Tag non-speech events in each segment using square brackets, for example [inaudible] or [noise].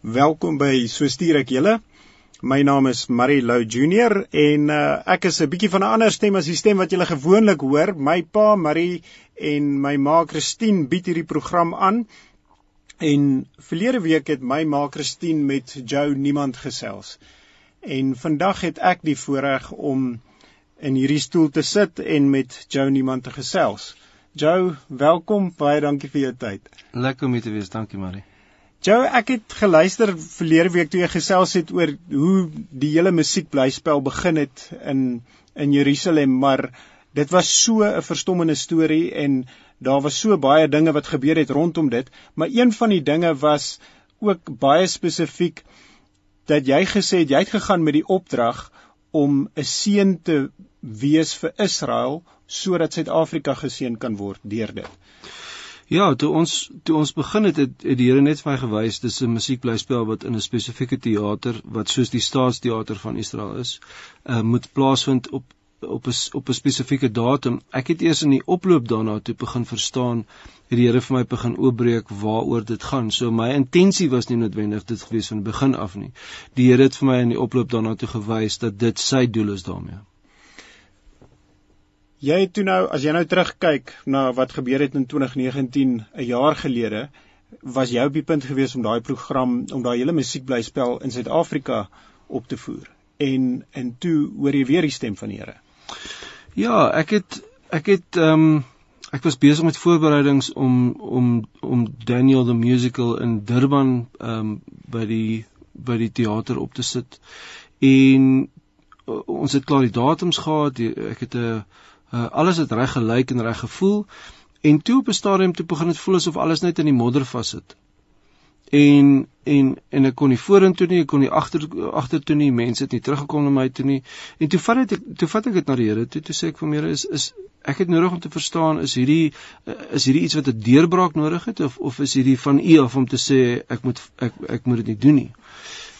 Welkom by So stuur ek julle. My naam is Marie Lou Junior en uh, ek is 'n bietjie van 'n ander stem as die stem wat julle gewoonlik hoor. My pa Marie en my ma Christine bied hierdie program aan. En verlede week het my ma Christine met Joe Niemand gesels. En vandag het ek die voorreg om in hierdie stoel te sit en met Joe Niemand te gesels. Joe, welkom. Baie dankie vir jou tyd. Lekker om hier te wees. Dankie Marie. Joe, ek het geluister verlede week toe jy gesels het oor hoe die hele musiekblyspel begin het in in Jerusalem, maar dit was so 'n verstommende storie en daar was so baie dinge wat gebeur het rondom dit, maar een van die dinge was ook baie spesifiek dat jy gesê het jy het gegaan met die opdrag om 'n seën te wees vir Israel sodat Suid-Afrika geseën kan word deur dit. Ja, toe ons toe ons begin het, het, het die Here net vir my gewys dis 'n musiekblyspel wat in 'n spesifieke teater wat soos die staatsteater van Israel is, uh, moet plaasvind op op 'n op 'n spesifieke datum. Ek het eers in die oploop daarna toe begin verstaan het die Here vir my begin oopbreek waaroor dit gaan. So my intensie was nie noodwendig dit gewees van die begin af nie. Die Here het vir my in die oploop daarna toe gewys dat dit sy doel is daarmee. Jy het toe nou as jy nou terugkyk na wat gebeur het in 2019, 'n jaar gelede, was jy op die punt gewees om daai program, om daai hele musiekblyspel in Suid-Afrika op te voer. En en toe hoor jy weer die stem van die Here. Ja, ek het ek het ehm um, ek was besig met voorbereidings om om om Daniel the musical in Durban ehm um, by die by die teater op te sit. En uh, ons het klaar die datums gehad. Ek het 'n uh, alles het reg gelyk en reg gevoel en toe op 'n stadium toe begin dit voel asof alles net in die modder vassit. En en en ek kon nie vorentoe nie, ek kon nie agter agtertoe nie, mense het nie teruggekom na my toe nie. En toe vat dit toe vat ek dit na die Here toe, toe sê ek vir my Here is is ek het nodig om te verstaan is hierdie is hierdie iets wat 'n deurbraak nodig het of of is hierdie van U af om te sê ek moet ek ek moet dit nie doen nie.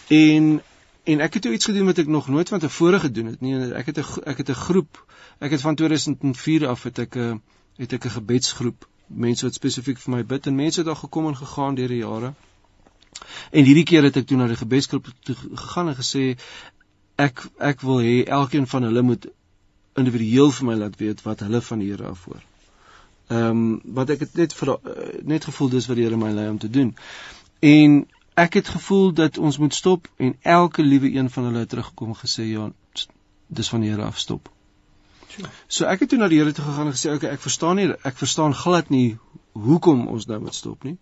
En en ek het toe iets gedoen wat ek nog nooit van tevore gedoen het nie. Ek het 'n ek het 'n groep Ek het van 2004 af het ek 'n eh, het ek 'n gebedsgroep, mense wat spesifiek vir my bid en mense het daar gekom en gegaan deur die jare. En hierdie keer het ek toe na die gebedsgroep toe gegaan en gesê ek ek wil hê elkeen van hulle moet individueel vir my laat weet wat hulle van die Here af hoor. Ehm um, wat ek het net vir eh, net gevoel dis wat die Here my lei om te doen. En ek het gevoel dat ons moet stop en elke liewe een van hulle het teruggekom gesê ja, dis van die Here af stop. So ek het toe na die Here toe gegaan en gesê okay, ek verstaan nie ek verstaan glad nie hoekom ons nou moet stop nie.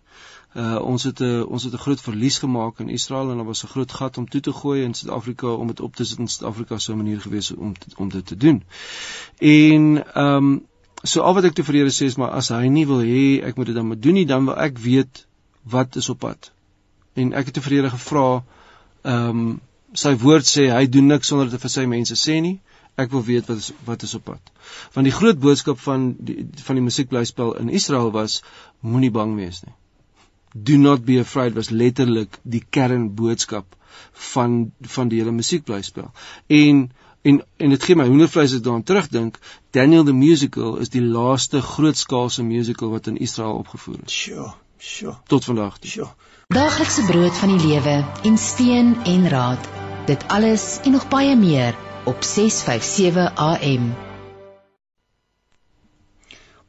Uh ons het 'n ons het 'n groot verlies gemaak in Israel en daar was 'n groot gat om toe te gooi in Suid-Afrika om dit op te sit in Suid-Afrika so 'n manier gewees om om dit te doen. En ehm um, so al wat ek toe vir die Here sê is maar as hy nie wil hê ek moet dit dan moet doen nie, dan wil ek weet wat is op pad. En ek het toe vir die Here gevra ehm um, sy woord sê hy doen niks sonder dit vir sy mense sê nie. Ek wil weet wat is wat is op pad. Want die groot boodskap van die van die musiekblyspel in Israel was moenie bang wees nie. Do not be afraid was letterlik die kernboodskap van van die hele musiekblyspel. En en en dit gee my hoendervleis as daaraan terugdink, Daniel the musical is die laaste grootskaalse musical wat in Israel opgevoer is. Sjoe, sjoe. Tot vandag. Sjoe. Daaglikse brood van die lewe en steun en raad. Dit alles en nog baie meer op 657 AM.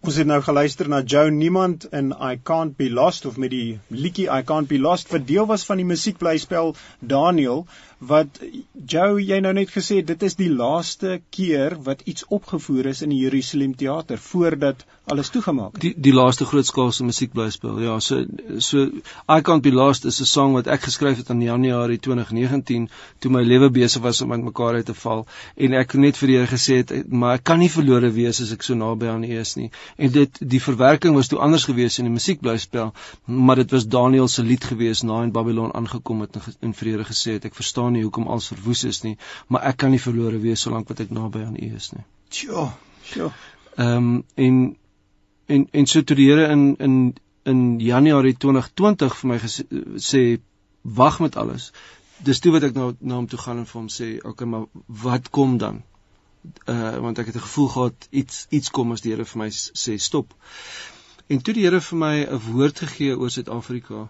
Ons het nou geluister na Joe Niemand in I Can't Be Lost of met die liedjie I Can't Be Lost wat deel was van die musiekblyspel Daniel wat Joe jy nou net gesê dit is die laaste keer wat iets opgevoer is in die Jerusalem teater voordat alles toegemaak het. Die die laaste grootskaalse musiekblyspel. Ja, so so I Can't Be Lost is 'n sang wat ek geskryf het in Januarie 2019 toe my lewe besig was om uitmekaar uit te val en ek net vir die Here gesê het maar ek kan nie verlore wees as ek so naby aan U is nie. En dit die verwerking was toe anders gewees in die musiekblyspel, maar dit was Daniel se lied gewees na in Babylon aangekom het en in vrede gesê het ek verstaan verstaan nie hoekom alles verwoes is nie, maar ek kan nie verlore wees solank wat ek naby aan U is nie. Tjoh, tjoh. Ehm um, en en en so toe die Here in in in Januarie 2020 vir my sê wag met alles. Dis toe wat ek nou na hom toe gaan en vir hom sê, "Oké, okay, maar wat kom dan?" Uh want ek het 'n gevoel gehad iets iets kom as die Here vir my sê stop. En toe die Here vir my 'n woord gegee oor Suid-Afrika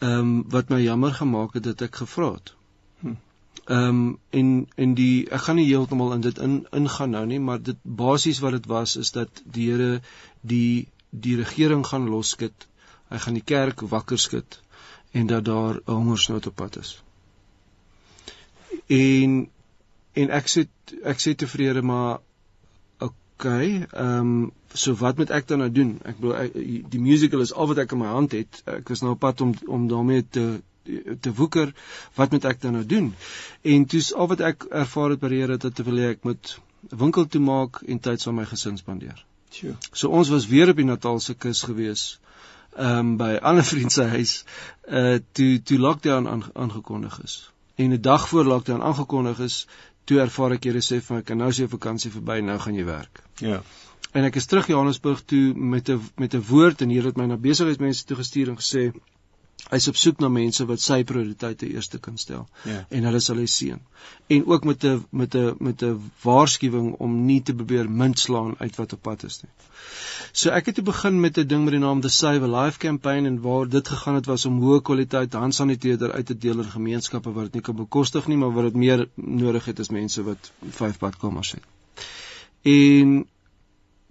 ehm um, wat my jammer gemaak het dat ek gevra het. Hm. Ehm um, en en die ek gaan nie heeltemal in dit in ingaan nou nie, maar dit basies wat dit was is dat die Here die die regering gaan loskit. Hy gaan die kerk wakker skud en dat daar 'n hongersnood op pad is. En en ek sê ek sê tevrede maar okay, ehm um, so wat moet ek dan nou doen? Ek bedoel ek, die musical is al wat ek in my hand het. Ek is nou op pad om om daarmee te te woeker. Wat moet ek dan nou doen? En toe's al wat ek ervaar het by die Here dat dit wil hê ek moet winkel toe maak en tyd saam my gesin spandeer. Sjoe. So ons was weer op die Natalse kus gewees. Ehm um, by 'n ander [laughs] vriend se huis uh toe toe lockdown aangekondig is. En 'n dag voor lockdown aangekondig is, toe ervaar ek Here sê vir my, "Kan nou is jou vakansie verby, nou gaan jy werk." Ja. En ek is terug Johannesburg toe met 'n met 'n woord en hier het my na besigheidsmense toe gestuur en gesê hy's op soek na mense wat sy prioriteite eerste kan stel Ja. en hulle sal hy seën. En ook met 'n met 'n met 'n waarskuwing om nie te probeer mintslaan uit wat op pad is nie. So ek het te begin met 'n ding met die naam The Save a Life campaign en waar dit gegaan het was om hoë kwaliteit handsaniteerder uit te deel in gemeenskappe wat dit nie kan bekostig nie, maar wat dit meer nodig het is mense wat vyf badkamers het. En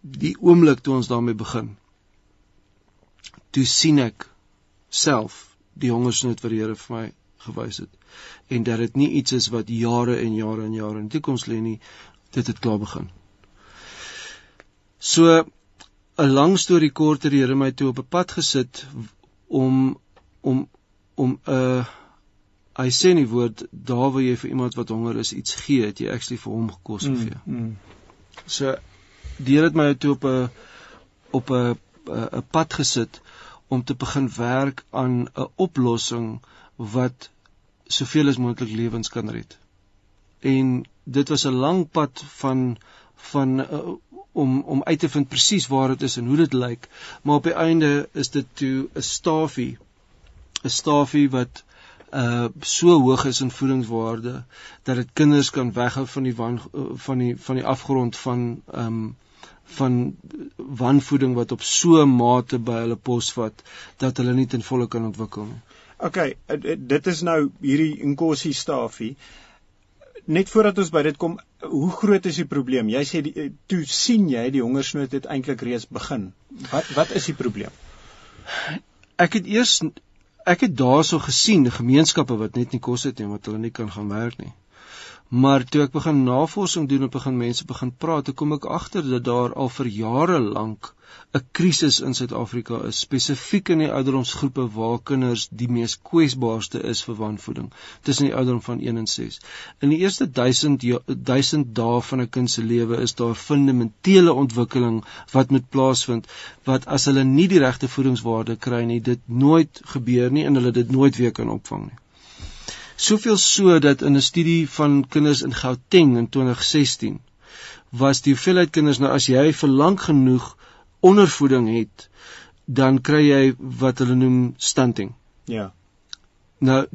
die oomblik toe ons daarmee begin, toe sien ek self die hongersnood wat die Here vir my gewys het. En dat dit nie iets is wat jare en jare en jare in die toekoms lê nie dit het klaar begin. So 'n lang storie kort het die Here my toe op 'n pad gesit om om om 'n uh, hy sê in die woord daar waar jy vir iemand wat honger is iets gee het jy actually vir hom gekos gegee. Mm, mm. so die Here het my toe op 'n op 'n 'n pad gesit om te begin werk aan 'n oplossing wat soveel as moontlik lewens kan red. En dit was 'n lang pad van van uh, om om uit te vind presies waar dit is en hoe dit lyk, maar op die einde is dit toe 'n stafie 'n stafie wat uh so hoog is in voedingswaarde dat dit kinders kan weghou van die wan van die van die afgrond van ehm um, van wanvoeding wat op so 'n mate by hulle posvat dat hulle nie ten volle kan ontwikkel nie. Okay, dit is nou hierdie inkosie stafie. Net voordat ons by dit kom, hoe groot is die probleem? Jy sê die, toe sien jy die hongersnood het eintlik reeds begin. Wat wat is die probleem? Ek het eers ek het daarso gesien gemeenskappe wat net nie kos het nie omdat hulle nie kan gaan werk nie. Maar toe ek begin navorsing doen en begin mense begin praat, kom ek agter dat daar al vir jare lank 'n krisis in Suid-Afrika is, spesifiek in die ouderdomsgroepe waar kinders die mees kwesbaarste is vir wanvoeding, tussen die ouderdom van 1 en 6. In die eerste 1000 1000 dae van 'n kind se lewe is daar fundamentele ontwikkeling wat moet plaasvind wat as hulle nie die regte voedingswaarde kry nie, dit nooit gebeur nie en hulle dit nooit weer kan opvang nie. Soveel so dat in 'n studie van kinders in Gauteng in 2016 was die hoeveelheid kinders nou as jy vir lank genoeg ondervoeding het, dan kry jy wat hulle noem stunting. Ja. Nou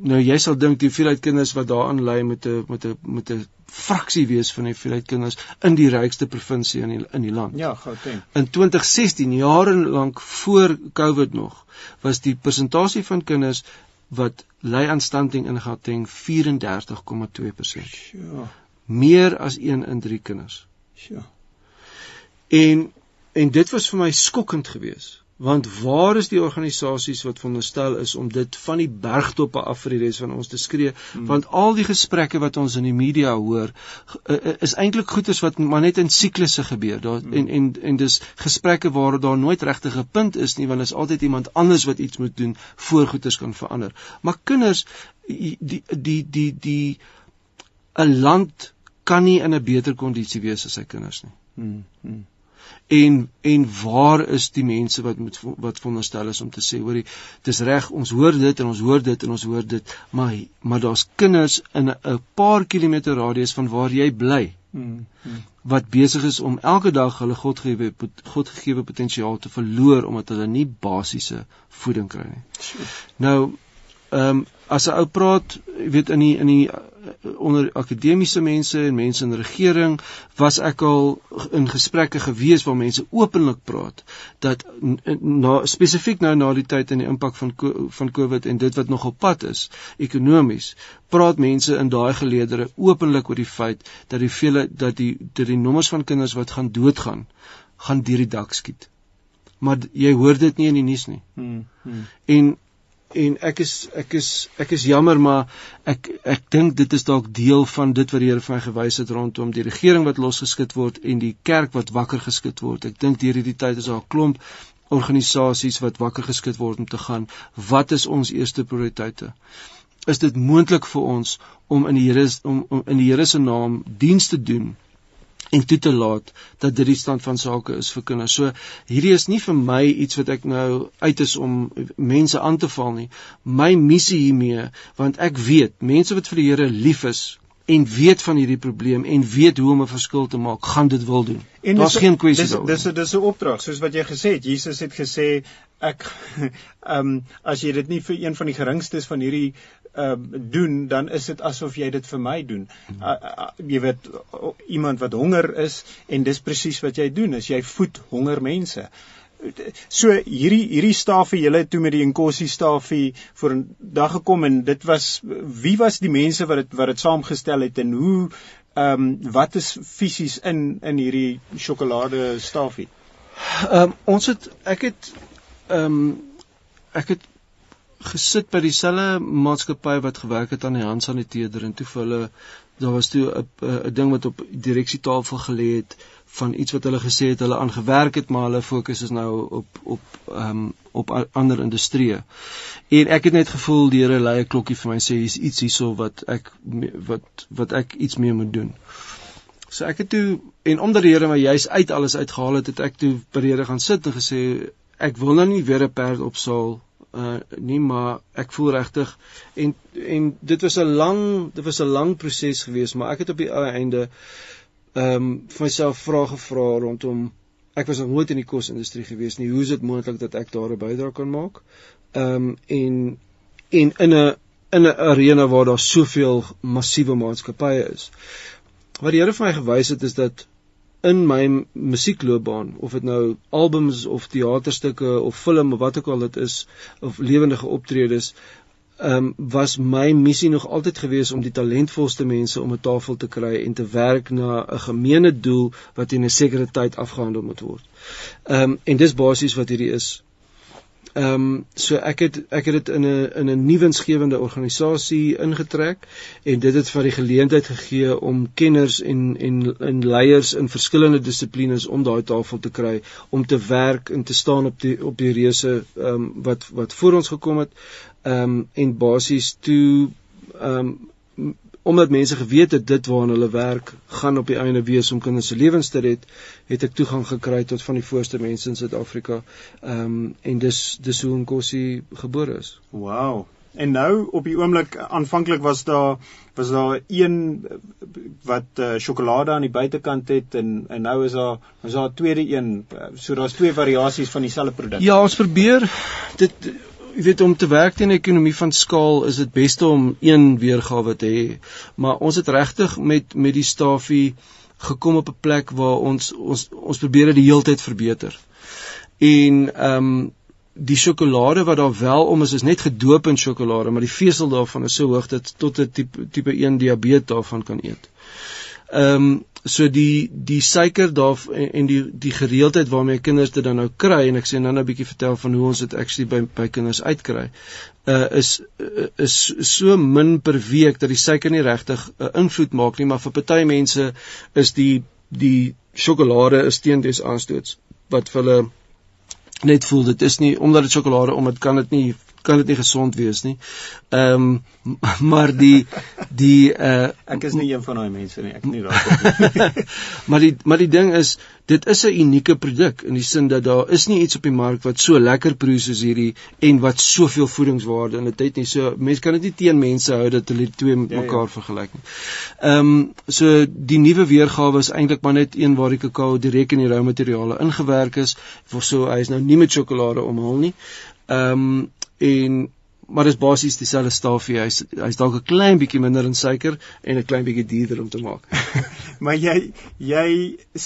nou jy sal dink die hoeveelheid kinders wat daaraan ly met 'n met 'n met 'n fraksie wees van die hoeveelheid kinders in die rykste provinsie in die in die land. Ja, Gauteng. In 2016, jare lank voor Covid nog, was die persentasie van kinders wat ly aan stunting in Gauteng 34,2%. Ja. Meer as 1 in 3 kinders. Ja. En en dit was vir my skokkend geweest want waar is die organisasies wat veronderstel is om dit van die bergtoppe af vir die res van ons te skree hmm. want al die gesprekke wat ons in die media hoor is eintlik goeters wat maar net in siklusse gebeur daar hmm. en en en dis gesprekke waar daar nooit regtig 'n punt is nie want is altyd iemand anders wat iets moet doen voor goeters kan verander maar kinders die die die die die 'n land kan nie in 'n beter kondisie wees as sy kinders nie hmm. Hmm en en waar is die mense wat moet wat veronderstel is om te sê hoorie dis reg ons hoor dit en ons hoor dit en ons hoor dit maar maar daar's kinders in 'n paar kilometer radius van waar jy bly hmm, hmm. wat besig is om elke dag hulle godgegewe godgegewe potensiaal te verloor omdat hulle nie basiese voeding kry nie nou ehm um, as 'n ou praat weet in die in die onder akademiese mense en mense in regering was ek al in gesprekke gewees waar mense openlik praat dat na spesifiek nou na die tyd en die impak van van Covid en dit wat nog op pad is ekonomies praat mense in daai geleedere openlik oor die feit dat die vele dat die dat die nommers van kinders wat gaan doodgaan gaan deur die dak skiet maar jy hoor dit nie in die nuus nie. Hmm, hmm. En en ek is ek is ek is jammer maar ek ek dink dit is dalk deel van dit wat die Here vir my gewys het rondom die regering wat losgeskit word en die kerk wat wakker geskit word. Ek dink deur hierdie tyd is daar 'n klomp organisasies wat wakker geskit word om te gaan wat is ons eerste prioriteite? Is dit moontlik vir ons om in die Here om, om in die Here se naam diens te doen? En toe te laat dat dit die stand van sake is vir kinders. So hierdie is nie vir my iets wat ek nou uit is om mense aan te val nie. My missie hiermee, want ek weet mense wat vir die Here lief is en weet van hierdie probleem en weet hoe om 'n verskil te maak, gaan dit wil doen. Daar's geen kwessie daaroor. Dis dis dis 'n opdrag, soos wat jy gesê het. Jesus het gesê ek [laughs] ehm um, as jy dit nie vir een van die geringstes van hierdie ehm uh, doen dan is dit asof jy dit vir my doen. Uh, uh, jy weet uh, iemand wat honger is en dis presies wat jy doen is jy voed honger mense. So hierdie hierdie stafie julle toe met die Inkosi stafie voor 'n dag gekom en dit was wie was die mense wat dit wat dit saamgestel het en hoe ehm um, wat is fisies in in hierdie sjokolade stafie? Ehm um, ons het ek het ehm um, ek het gesit by dieselfde maatskappy wat gewerk het aan die handsaniteerder en toe vir hulle daar was toe 'n ding wat op direksietafel gelê het van iets wat hulle gesê het hulle aangewerk het maar hulle fokus is nou op op um, op ander industrieë. En ek het net gevoel die Here lei 'n klokkie vir my sê hier's iets hierso wat ek wat wat ek iets mee moet doen. So ek het toe en omdat die Here my juis uit alles uitgehaal het, het ek toe by die Here gaan sit en gesê ek wil nou nie weer 'n perd opsaal uh nie maar ek voel regtig en en dit was 'n lang dit was 'n lang proses geweest maar ek het op die einde ehm um, vir myself vrae gevra rondom ek was nog nooit in die kosindustrie geweest nie hoe is dit moontlik dat ek daar 'n bydrae kan maak? Ehm um, en en in 'n in 'n arena waar daar soveel massiewe maatskappye is. Wat die Here vir my gewys het is dat in my musiekloopbaan of dit nou albums of teaterstukke of film of wat ook al dit is of lewendige optredes ehm um, was my missie nog altyd gewees om die talentvolste mense om 'n tafel te kry en te werk na 'n gemeene doel wat in 'n sekere tyd afgehandel moet word. Ehm um, en dis basies wat hierdie is. Ehm um, so ek het ek het dit in 'n in 'n nuwensgewende organisasie ingetrek en dit het vir die geleentheid gegee om kenners en en en leiers in verskillende dissiplines om daai tafel te kry om te werk en te staan op die op die reuse ehm um, wat wat voor ons gekom het. Ehm um, en basies toe ehm um, omdat mense geweet het dit waarna hulle werk gaan op die einde wees om kinders se lewens te red, het ek toegang gekry tot van die voorste mense in Suid-Afrika. Ehm um, en dis dis hoe Nkosi gebore is. Wow. En nou op die oomblik aanvanklik was daar was daar een wat uh, sjokolade aan die buitekant het en en nou is daar is daar 'n tweede een. So daar's twee variasies van dieselfde produk. Ja, ons probeer dit jy weet om te werk in 'n ekonomie van skaal is dit beste om een weergawe te hê. Maar ons het regtig met met die stafie gekom op 'n plek waar ons ons ons probeer dit die hele tyd verbeter. En ehm um, die sjokolade wat daar wel om is is net gedoop in sjokolade, maar die vesel daarvan is so hoog dat tot 'n tipe tipe 1 diabetes daarvan kan eet. Ehm um, so die die suiker daar en, die die gereeldheid waarmee kinders dit dan nou kry en ek sê nou 'n bietjie vertel van hoe ons dit actually by by kinders uitkry. Uh is uh, is so min per week dat die suiker nie regtig 'n uh, invloed maak nie, maar vir party mense is die die sjokolade 'n steendes aanstoots wat vir hulle net voel dit is nie omdat dit sjokolade om dit kan dit nie kan dit nie gesond wees nie. Ehm um, [laughs] maar die die uh ek is nie een van daai mense nie. Ek nie daarop. [laughs] maar die maar die ding is dit is 'n unieke produk in die sin dat daar is nie iets op die mark wat so lekker proe soos hierdie en wat soveel voedingswaarde in dit het nie. So mense kan dit nie teen mense hou dat hulle twee met ja, mekaar ja. vergelyk nie. Ehm um, so die nuwe weergawe is eintlik maar net een waar die kakao direk in die rou materiale ingewerk is. Vir so hy is nou nie met sjokolade omhul nie. Ehm um, en maar dis basies dieselfde stafie. Hy's hy's dalk 'n klein bietjie minder in suiker en 'n klein bietjie duurder om te maak. [laughs] maar jy jy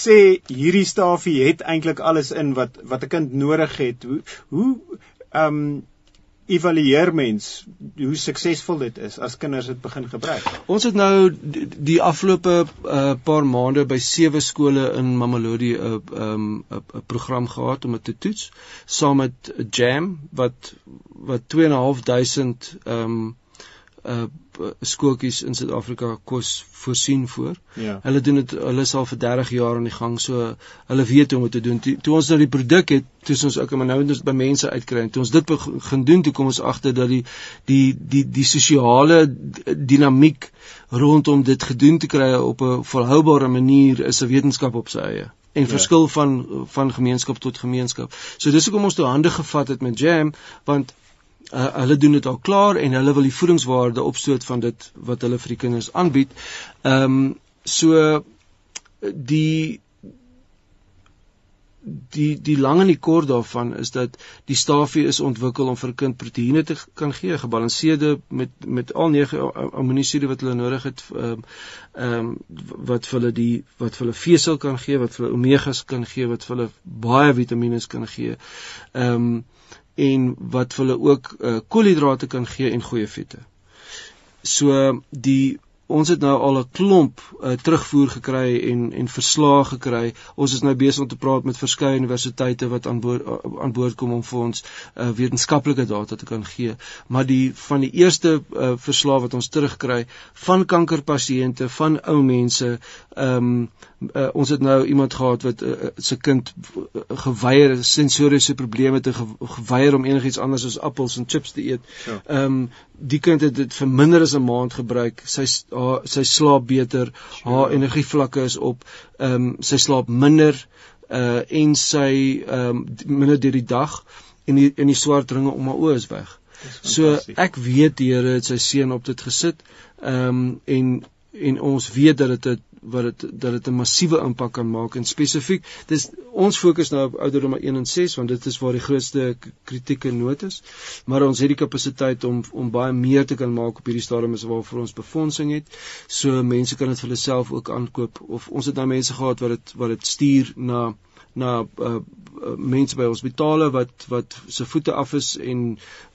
sê hierdie stafie het eintlik alles in wat wat 'n kind nodig het. Hoe hoe ehm um, evalueer mens hoe suksesvol dit is as kinders dit begin gebruik. Ons het nou die, die afgelope uh, paar maande by sewe skole in Mamelodi 'n uh, 'n um, program gehad om dit te toets saam met Jam wat wat 2.500 ehm um, uh skooltjies in Suid-Afrika kos voorsien voor. Ja. Hulle doen dit hulle is al vir 30 jaar aan die gang, so hulle weet hoe om dit te doen. Toe, toe ons nou die produk het, toe ons ook maar nou ons by mense uitkry. Toe ons dit begin doen, toe kom ons agter dat die die die die sosiale dinamiek rondom dit gedoen te kry op 'n volhoubare manier is 'n wetenskap op sy eie en ja. verskil van van gemeenskap tot gemeenskap. So dis hoekom ons toe hande gevat het met Jam want uh, hulle doen dit al klaar en hulle wil die voedingswaarde opstoot van dit wat hulle vir die kinders aanbied. Ehm um, so die die die lang en die kort daarvan is dat die stafie is ontwikkel om vir 'n kind proteïene te kan gee, gebalanseerde met met al nege aminosuure wat hulle nodig het ehm um, ehm um, wat vir hulle die wat vir hulle vesel kan gee, wat vir hulle omegas kan gee, wat vir hulle baie vitamiene kan gee. Ehm um, en wat hulle ook uh, koolhidrate kan gee en goeie vette. So die ons het nou al 'n klomp uh, terugvoer gekry en en verslae gekry. Ons is nou besig om te praat met verskeie universiteite wat aan boord uh, aan boord kom om vir ons uh, wetenskaplike data te kan gee. Maar die van die eerste uh, verslae wat ons terugkry van kankerpasiënte, van ou mense, ehm um, uh, ons het nou iemand gehad wat uh, sy kind geweier sensoriese probleme te geweier om enigiets anders as appels en chips te eet. Ja. Ehm ja. um, die kind het dit vir minder as 'n maand gebruik. Sy haar sy slaap beter, sure. haar energievlakke is op. Ehm um, sy slaap minder uh en sy ehm um, minder deur die dag en die in die swart ringe om haar oë is weg. So ek weet die Here het sy seun op dit gesit. Ehm um, en en ons weet dat dit wat dit dat dit 'n massiewe impak kan maak en spesifiek dis ons fokus nou op ouderdom 1 en 6 want dit is waar die grootste kritieke nood is maar ons het die kapasiteit om om baie meer te kan maak op hierdie stadium is waarvoor ons befondsing het so mense kan dit vir hulle self ook aankoop of ons het nou mense gehad wat dit wat dit stuur na na uh, mense by hospitale wat wat se voete af is en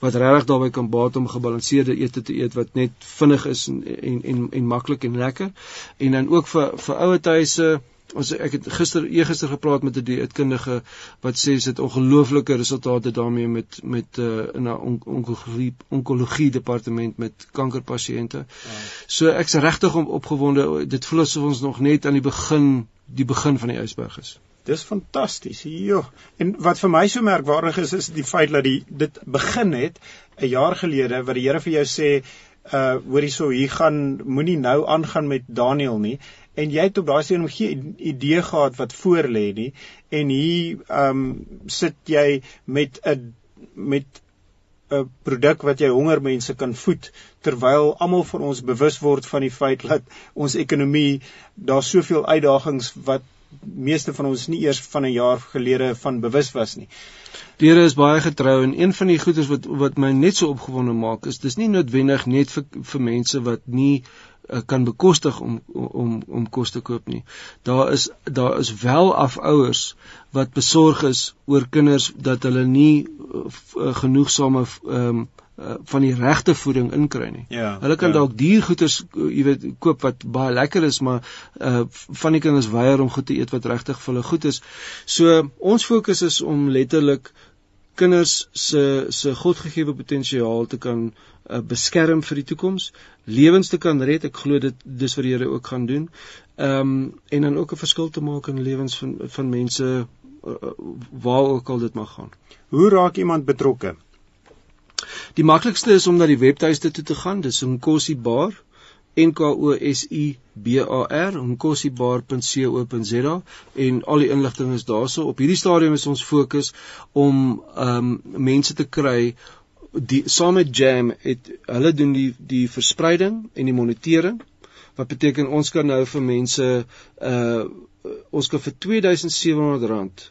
wat regtig daarbey kan baat om gebalanseerde ete te eet wat net vinnig is en en en, en maklik en lekker. En dan ook vir vir ouer tuise ons ek het gister eergister gepraat met 'n dieetkundige wat sê dit ongelooflike resultate daarmee met met uh, in 'n onkologie onkologie departement met kankerpasiënte. Ja. So ek's regtig opgewonde. Dit voel asof ons nog net aan die begin die begin van die ysberg is. Dis fantasties. Jo. En wat vir my so merkwaardig is is die feit dat die dit begin het 'n jaar gelede wat die Here vir jou sê uh hoorie so hier gaan moenie nou aangaan met Daniel nie en jy het op daai stadium geen idee gehad wat voor lê nie. En hier um sit jy met 'n met 'n produk wat jy honger mense kan voed terwyl almal van ons bewus word van die feit dat ons ekonomie daar soveel uitdagings wat meeste van ons nie eers van 'n jaar gelede van bewus was nie. Die Here is baie getrou en een van die goeders wat wat my net so opgewonde maak is dis nie noodwendig net vir vir mense wat nie uh, kan bekostig om om om kos te koop nie. Daar is daar is wel afouers wat besorg is oor kinders dat hulle nie uh, genoegsame ehm um, uh, van die regte voeding inkry nie. Ja, hulle kan ja. dalk diergoeders uh, jy weet koop wat baie lekker is, maar uh van die kinders weier om goed te eet wat regtig vir hulle goed is. So ons fokus is om letterlik kinders se se godgegewe potensiaal te kan uh, beskerm vir die toekoms, lewens te kan red. Ek glo dit dis wat die Here ook gaan doen. Ehm um, en dan ook 'n verskil te maak in lewens van van mense uh, waar ook al dit mag gaan. Hoe raak iemand betrokke? Die maklikste is om na die webtuiste toe te gaan. Dis Nkosi Bar N K O S I B A R nkosibar.co.za en al die inligting is daarso. Op hierdie stadium is ons fokus om ehm um, mense te kry die saam met Jam het hulle doen die die verspreiding en die monitering wat beteken ons kan nou vir mense uh ons kan vir R2700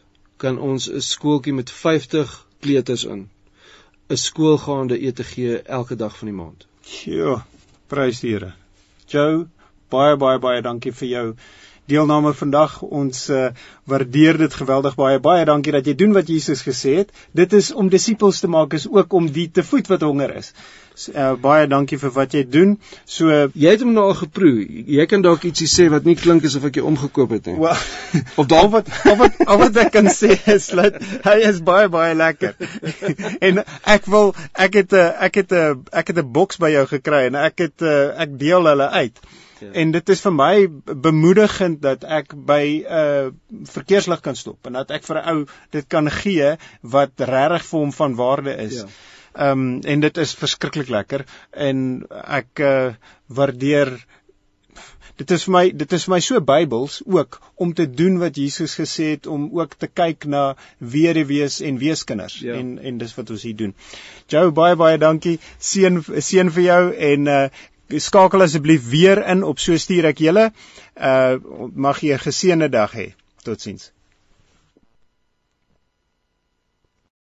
kan ons 'n skooltjie met 50 kleuters in 'n skoolgaande ete gee elke dag van die maand. Ja, prys die Here. Joe, baie baie baie dankie vir jou deelname vandag. Ons uh, waardeer dit geweldig baie. Baie dankie dat jy doen wat Jesus gesê het. Dit is om disippels te maak is ook om die te voed wat honger is. Uh, baie dankie vir wat jy doen. So jy het hom nou al geproe. Jy kan dalk ietsie sê wat nie klink asof ek jou omgekoop het nie. Well, of dalk wat of wat of wat ek kan sê is dat hy is baie baie lekker. [laughs] en ek wil ek het 'n eh, ek het 'n ek het 'n boks by jou gekry en ek het ek deel hulle uit. Ja. En dit is vir my bemoedigend dat ek by 'n uh, verkeerslig kan stop en dat ek vir 'n ou dit kan gee wat regtig vir hom van waarde is. Ja. Ehm um, en dit is verskriklik lekker en ek uh, waardeer dit is vir my dit is vir my so Bybels ook om te doen wat Jesus gesê het om ook te kyk na weduwees en weeskinders ja. en en dis wat ons hier doen. Jou baie baie dankie. Seën seën vir jou en uh skakel asseblief weer in op so stuur ek julle. Uh mag jy 'n geseënde dag hê. Totsiens.